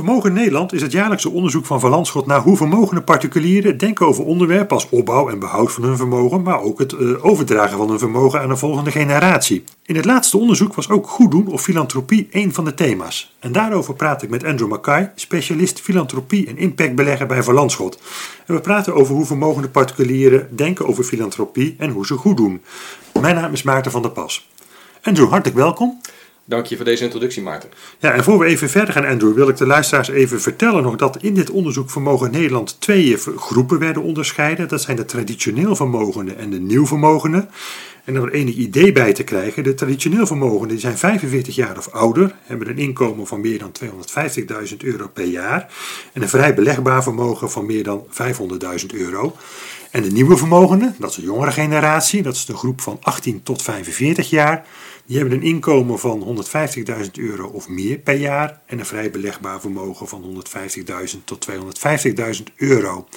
Vermogen Nederland is het jaarlijkse onderzoek van Landschot naar hoe vermogende particulieren denken over onderwerpen als opbouw en behoud van hun vermogen, maar ook het uh, overdragen van hun vermogen aan de volgende generatie. In het laatste onderzoek was ook goed doen of filantropie een van de thema's. En daarover praat ik met Andrew Mackay, specialist filantropie en impactbelegger bij Van Landschot. En we praten over hoe vermogende particulieren denken over filantropie en hoe ze goed doen. Mijn naam is Maarten van der Pas. Andrew, hartelijk welkom. Dank je voor deze introductie, Maarten. Ja, en voor we even verder gaan, Andrew, wil ik de luisteraars even vertellen nog dat in dit onderzoek Vermogen Nederland twee groepen werden onderscheiden. Dat zijn de traditioneel vermogenden en de nieuw vermogenden. En om er enig idee bij te krijgen, de traditioneel vermogenden zijn 45 jaar of ouder, hebben een inkomen van meer dan 250.000 euro per jaar en een vrij belegbaar vermogen van meer dan 500.000 euro. En de nieuwe vermogenden, dat is de jongere generatie, dat is de groep van 18 tot 45 jaar, die hebben een inkomen van 150.000 euro of meer per jaar en een vrij belegbaar vermogen van 150.000 tot 250.000 euro.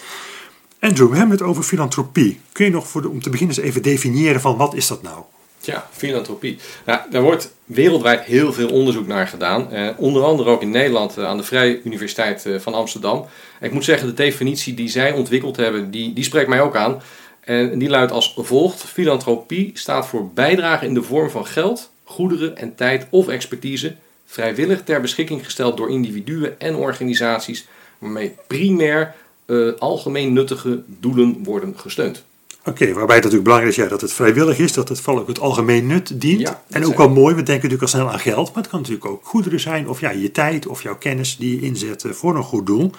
Andrew, we hebben het over filantropie. Kun je nog voor om te beginnen eens even definiëren van wat is dat nou? Ja, filantropie. Nou, daar wordt wereldwijd heel veel onderzoek naar gedaan. Eh, onder andere ook in Nederland eh, aan de Vrije Universiteit eh, van Amsterdam. Ik moet zeggen, de definitie die zij ontwikkeld hebben, die, die spreekt mij ook aan. En die luidt als volgt: Filantropie staat voor bijdrage in de vorm van geld, goederen en tijd of expertise, vrijwillig ter beschikking gesteld door individuen en organisaties, waarmee primair uh, algemeen nuttige doelen worden gesteund. Oké, waarbij het natuurlijk belangrijk is ja, dat het vrijwillig is, dat het vooral ook het algemeen nut dient. en ook wel mooi, we denken natuurlijk al snel aan geld, maar het kan natuurlijk ook goederen zijn, of ja, je tijd of jouw kennis die je inzet voor een goed doel.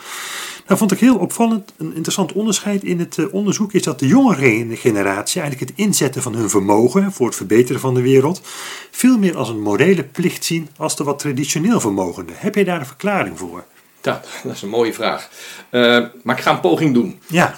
Nou vond ik heel opvallend, een interessant onderscheid in het eh, onderzoek is dat de jongere generatie eigenlijk het inzetten van hun vermogen voor het verbeteren van de wereld veel meer als een morele plicht zien als de wat traditioneel vermogenden. Heb je daar een verklaring voor? Ja, dat is een mooie vraag. Uh, maar ik ga een poging doen. Ja.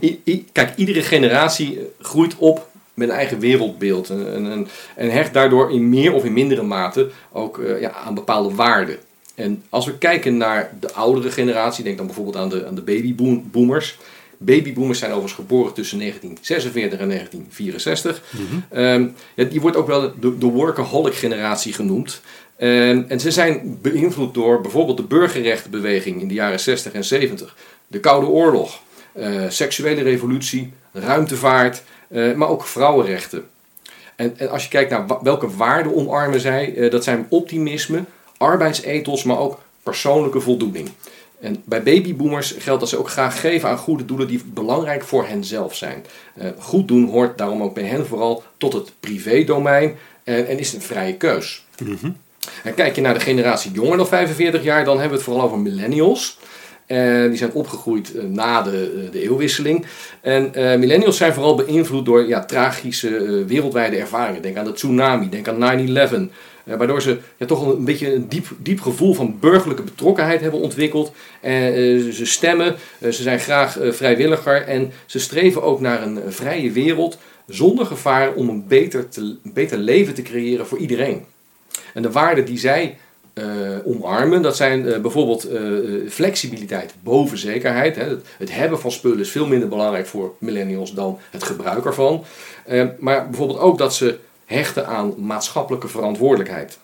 Uh, kijk, iedere generatie groeit op met een eigen wereldbeeld. En, en, en hecht daardoor in meer of in mindere mate ook uh, ja, aan bepaalde waarden. En als we kijken naar de oudere generatie, denk dan bijvoorbeeld aan de, aan de babyboomers. Babyboomers zijn overigens geboren tussen 1946 en 1964. Mm -hmm. ja, die wordt ook wel de, de workaholic generatie genoemd. En, en ze zijn beïnvloed door bijvoorbeeld de burgerrechtenbeweging in de jaren 60 en 70, de Koude Oorlog, uh, seksuele revolutie, ruimtevaart, uh, maar ook vrouwenrechten. En, en, als je kijkt naar welke waarden omarmen zij, uh, dat zijn optimisme, arbeidsethos, maar ook persoonlijke voldoening. En bij babyboomers geldt dat ze ook graag geven aan goede doelen die belangrijk voor henzelf zijn. goed doen hoort daarom ook bij hen vooral tot het privédomein en, en is een vrije keus. Mm -hmm. En kijk je naar de generatie jonger dan 45 jaar, dan hebben we het vooral over millennials. En die zijn opgegroeid eh, na de, eh, de eeuwwisseling. En uh, millennials zijn vooral beïnvloed door ja, tragische uh, wereldwijde ervaringen. Denk aan de tsunami, denk aan 9-11. Waardoor ze ja, toch een beetje een diep, diep gevoel van burgerlijke betrokkenheid hebben ontwikkeld. En ze stemmen, ze zijn graag vrijwilliger en ze streven ook naar een vrije wereld zonder gevaar om een beter, te, een beter leven te creëren voor iedereen. En de waarden die zij omarmen, dat zijn bijvoorbeeld flexibiliteit boven zekerheid. Hè. Het, het, hebben van spullen is veel minder belangrijk voor millennials dan het gebruik ervan. maar bijvoorbeeld ook dat ze hechten aan maatschappelijke verantwoordelijkheid.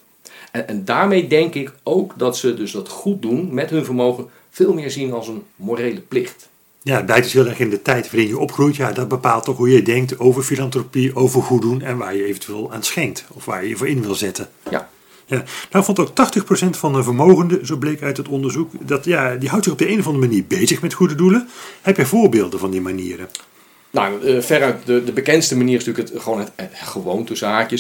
En, en, daarmee denk ik ook dat ze dus dat goed doen met hun vermogen veel meer zien als een morele plicht. Ja, het blijkt dus heel erg in de tijd waarin je opgroeit. Ja, dat bepaalt toch hoe je denkt over filantropie, over goed doen en waar je eventueel aan schenkt. Of waar je je voor in wil zetten. Ja. Ja, nou vond ook 80% van de vermogenden, zo bleek uit het onderzoek, dat ja, die houdt zich op de een of andere manier bezig met goede doelen. Heb je voorbeelden van die manieren? Nou, uh, veruit de, de bekendste manier is natuurlijk het, gewoon het, het gewoon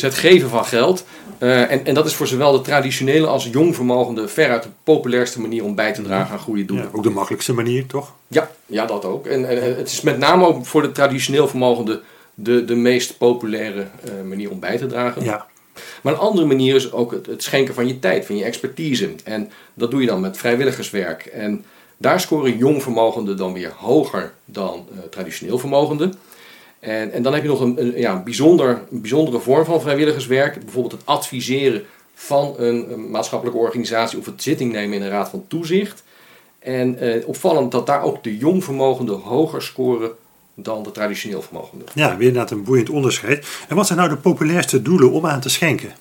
het geven van geld. Uh, en, en dat is voor zowel de traditionele als jongvermogende veruit de populairste manier om bij te dragen aan goede doelen. Ja, ook de makkelijkste manier, toch? Ja, ja dat ook. En, en het is met name ook voor de traditioneel vermogende de, de meest populaire uh, manier om bij te dragen. Ja. Maar een andere manier is ook het, het, schenken van je tijd, van je expertise. En dat doe je dan met vrijwilligerswerk. En daar scoren jongvermogenden dan weer hoger dan uh, traditioneel vermogenden. En, en dan heb je nog een, een ja, een, bijzonder, een bijzondere vorm van vrijwilligerswerk. Bijvoorbeeld het adviseren van een, maatschappelijke organisatie of het zitting nemen in een raad van toezicht. En eh, opvallend dat daar ook de jongvermogenden hoger scoren dan de traditioneel vermogenden. Ja, weer inderdaad een boeiend onderscheid. En wat zijn nou de populairste doelen om aan te schenken?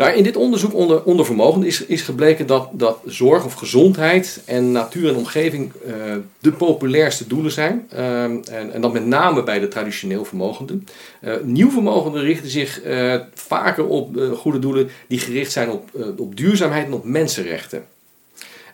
Nou, in dit onderzoek onder, onder vermogenden is, is gebleken dat, dat zorg of gezondheid en natuur en omgeving uh, de populairste doelen zijn. Uh, en, en dat met name bij de traditioneel vermogenden. Uh, nieuw vermogenden richten zich vaker op goede doelen die gericht zijn op, op duurzaamheid en op mensenrechten.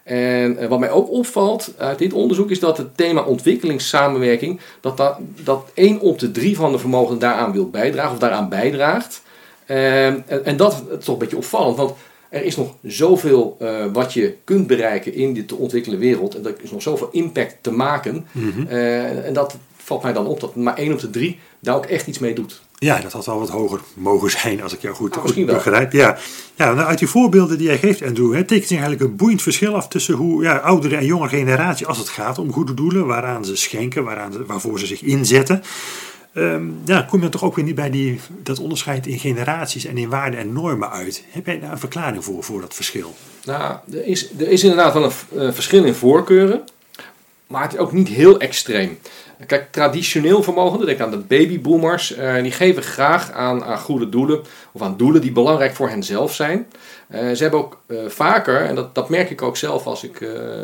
En wat mij ook opvalt uit dit onderzoek is dat het thema ontwikkelingssamenwerking, dat, dat, dat 1 op de 3 van de vermogenden daaraan wil bijdragen of daaraan bijdraagt. Ehm, en, en, dat is toch een beetje opvallend, want er is nog zoveel uh, wat je kunt bereiken in dit te ontwikkelen wereld. En er is nog zoveel impact te maken. Mm en dat valt mij dan op dat maar 1 op de 3 daar ook echt iets mee doet. Ja, dat had wel wat hoger mogen zijn, als ik jou goed, nou, goed begrijp. Ja. Ja, nou, uit die voorbeelden die jij geeft, Andrew, hè, tekent zich eigenlijk een boeiend verschil af tussen hoe ja, oudere en jonge generatie, als het gaat om goede doelen, waaraan ze schenken, waaraan waarvoor ze zich inzetten. Ja, kom je toch ook weer niet bij die, dat onderscheid in generaties en in waarden en normen uit. Heb jij daar een verklaring voor, voor dat verschil? Nou, er is, er is inderdaad wel een verschil in voorkeuren, maar het is ook niet heel extreem. Kijk, traditioneel vermogen, denk aan de babyboomers, uh, die geven graag aan, aan goede doelen of aan doelen die belangrijk voor henzelf zijn. Uh, ze hebben ook vaker, en dat, dat merk ik ook zelf als ik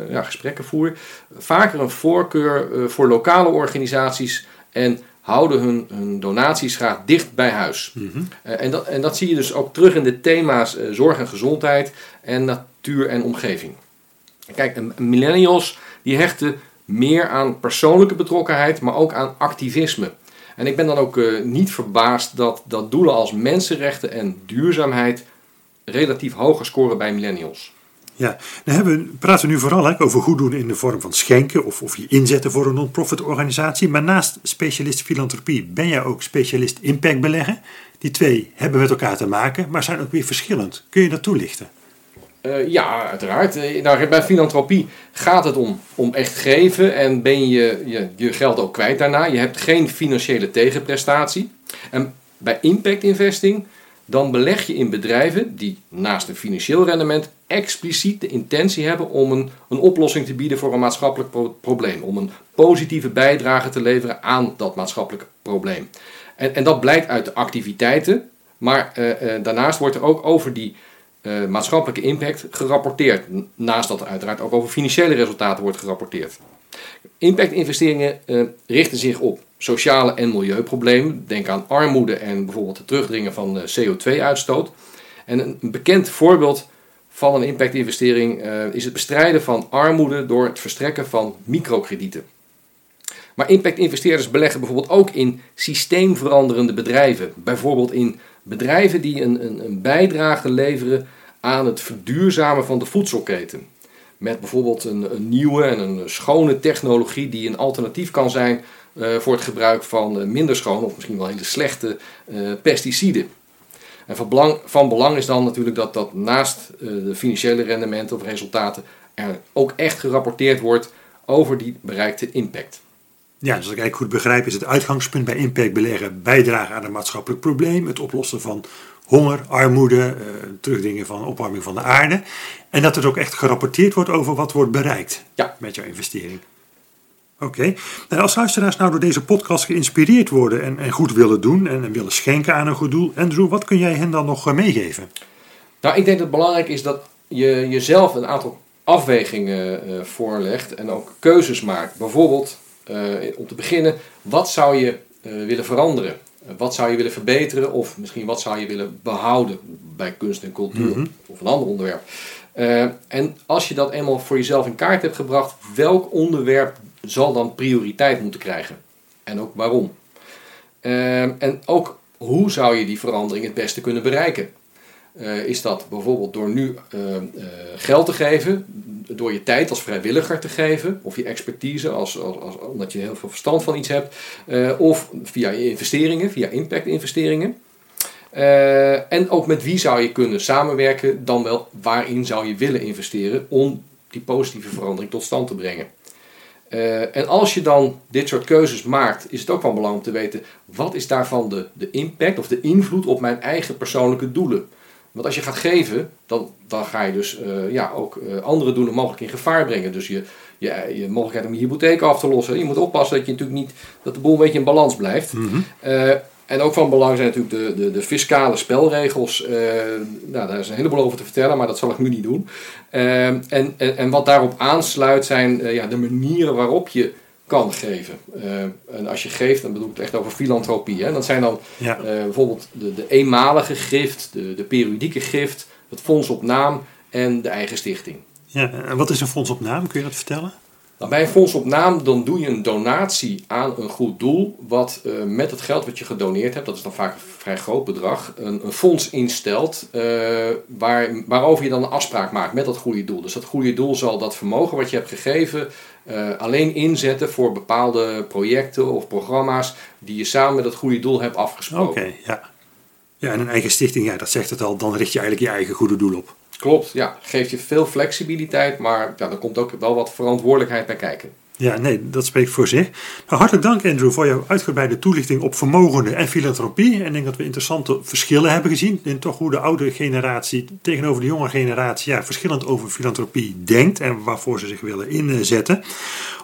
ja, gesprekken voer, vaker een voorkeur voor lokale organisaties en houden hun, hun donaties graag dicht bij huis. Mhm. en, dat, en dat zie je dus ook terug in de thema's zorg en gezondheid en natuur en omgeving. Kijk, millennials die hechten meer aan persoonlijke betrokkenheid, maar ook aan activisme. En ik ben dan ook uh, niet verbaasd dat, dat doelen als mensenrechten en duurzaamheid relatief hoger scoren bij millennials. Ja, dan hebben we, praten we nu vooral hè, over goed doen in de vorm van schenken of, of je inzetten voor een non-profit organisatie. Maar naast specialist filantropie ben jij ook specialist impact beleggen. Die twee hebben met elkaar te maken, maar zijn ook weer verschillend. Kun je dat toelichten? Uh, ja, uiteraard. Uh, nou, bij filantropie gaat het om, om echt geven en ben je, je je geld ook kwijt daarna. Je hebt geen financiële tegenprestatie. En bij impact investing, dan beleg je in bedrijven die naast een financieel rendement expliciet de intentie hebben om een, een oplossing te bieden voor een maatschappelijk pro probleem. Om een positieve bijdrage te leveren aan dat maatschappelijk probleem. En, en dat blijkt uit de activiteiten, maar uh, daarnaast wordt er ook over die uh, maatschappelijke impact gerapporteerd. Naast dat er uiteraard ook over financiële resultaten wordt gerapporteerd. Impact-investeringen richten zich op sociale en milieuproblemen. Denk aan armoede en bijvoorbeeld het terugdringen van CO2-uitstoot. En een bekend voorbeeld van een impact-investering uh, is het bestrijden van armoede door het verstrekken van microkredieten. Maar impact-investeerders beleggen bijvoorbeeld ook in systeemveranderende bedrijven. Bijvoorbeeld in bedrijven die een, een, een bijdrage leveren aan het verduurzamen van de voedselketen. Met bijvoorbeeld een, een, nieuwe en een schone technologie die een alternatief kan zijn voor het gebruik van uh, minder schone of misschien wel hele slechte uh, pesticiden. En van belang, van belang, is dan natuurlijk dat, dat naast de financiële rendementen of resultaten er ook echt gerapporteerd wordt over die bereikte impact. Ja, dus als ik eigenlijk goed begrijp, is het uitgangspunt bij impact beleggen bijdragen aan een maatschappelijk probleem, het oplossen van honger, armoede, terugdringen van opwarming van de aarde. En dat het ook echt gerapporteerd wordt over wat wordt bereikt ja. met jouw investering. Oké. Okay. als luisteraars nou door deze podcast geïnspireerd worden en, en goed willen doen en, en, willen schenken aan een goed doel, Andrew, wat kun jij hen dan nog eh, meegeven? Nou, ik denk dat het belangrijk is dat je jezelf een aantal afwegingen uh, voorlegt en ook keuzes maakt. Bijvoorbeeld, uh, om te beginnen, wat zou je uh, willen veranderen? Wat zou je willen verbeteren of misschien wat zou je willen behouden bij kunst en cultuur mm -hmm. of een ander onderwerp? En als je dat eenmaal voor jezelf in kaart hebt gebracht, welk onderwerp zal dan prioriteit moeten krijgen? En ook waarom? en ook hoe zou je die verandering het beste kunnen bereiken? Uh, is dat bijvoorbeeld door nu uh, uh, geld te geven, door je tijd als vrijwilliger te geven, of je expertise als, als, omdat je heel veel verstand van iets hebt, of via je investeringen, via impact-investeringen. en ook met wie zou je kunnen samenwerken, dan wel waarin zou je willen investeren om die positieve verandering tot stand te brengen. En als je dan dit soort keuzes maakt, is het ook van belang om te weten wat is daarvan de, de impact of de invloed op mijn eigen persoonlijke doelen. Want als je gaat geven, dan, dan ga je dus uh, ja, ook uh, andere doelen mogelijk in gevaar brengen. Dus je, je, je mogelijkheid om je hypotheek af te lossen. Je moet oppassen dat je natuurlijk niet dat de boel een beetje in balans blijft. Mm -hmm. En ook van belang zijn natuurlijk de, de, de fiscale spelregels. Uh, nou, daar is een heleboel over te vertellen, maar dat zal ik nu niet doen. Uh, en, en, en, wat daarop aansluit zijn uh, ja, de manieren waarop je kan geven. en als je geeft, dan bedoel ik het echt over filantropie. Hè? Dat zijn dan ja. bijvoorbeeld de, de eenmalige gift, de, de periodieke gift, het fonds op naam en de eigen stichting. Ja, en wat is een fonds op naam? Kun je dat vertellen? Nou, bij een fonds op naam dan doe je een donatie aan een goed doel, wat uh, met het geld wat je gedoneerd hebt, dat is dan vaak een vrij groot bedrag, een, een fonds instelt uh, waar, waarover je dan een afspraak maakt met dat goede doel. Dus dat goede doel zal dat vermogen wat je hebt gegeven uh, alleen inzetten voor bepaalde projecten of programma's die je samen met dat goede doel hebt afgesproken. Oké, ja. Ja, en een eigen stichting, ja, dat zegt het al, dan richt je eigenlijk je eigen goede doel op. Klopt, ja. Geeft je veel flexibiliteit, maar ja, er komt ook wel wat verantwoordelijkheid bij kijken. Ja, nee, dat spreekt voor zich. Nou, hartelijk dank Andrew voor jouw uitgebreide toelichting op vermogenden en filantropie. En ik denk dat we interessante verschillen hebben gezien in toch hoe de oude generatie tegenover de jonge generatie ja, verschillend over filantropie denkt en waarvoor ze zich willen inzetten.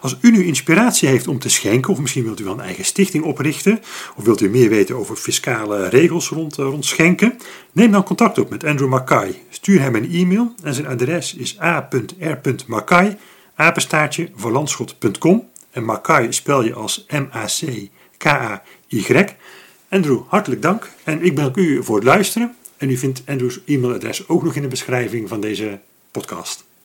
Als u nu inspiratie heeft om te schenken, of misschien wilt u wel een eigen stichting oprichten, of wilt u meer weten over fiscale regels rond, eh, rond schenken, neem dan contact op met Andrew Mackay. Stuur hem een e-mail en zijn adres is a.r.mackay apenstaartje verlandschot.com. En Makai spel je als M-A-C-K-A-Y. Andrew, hartelijk dank. En ik bedank u voor het luisteren. En u vindt Andrews e-mailadres ook nog in de beschrijving van deze podcast.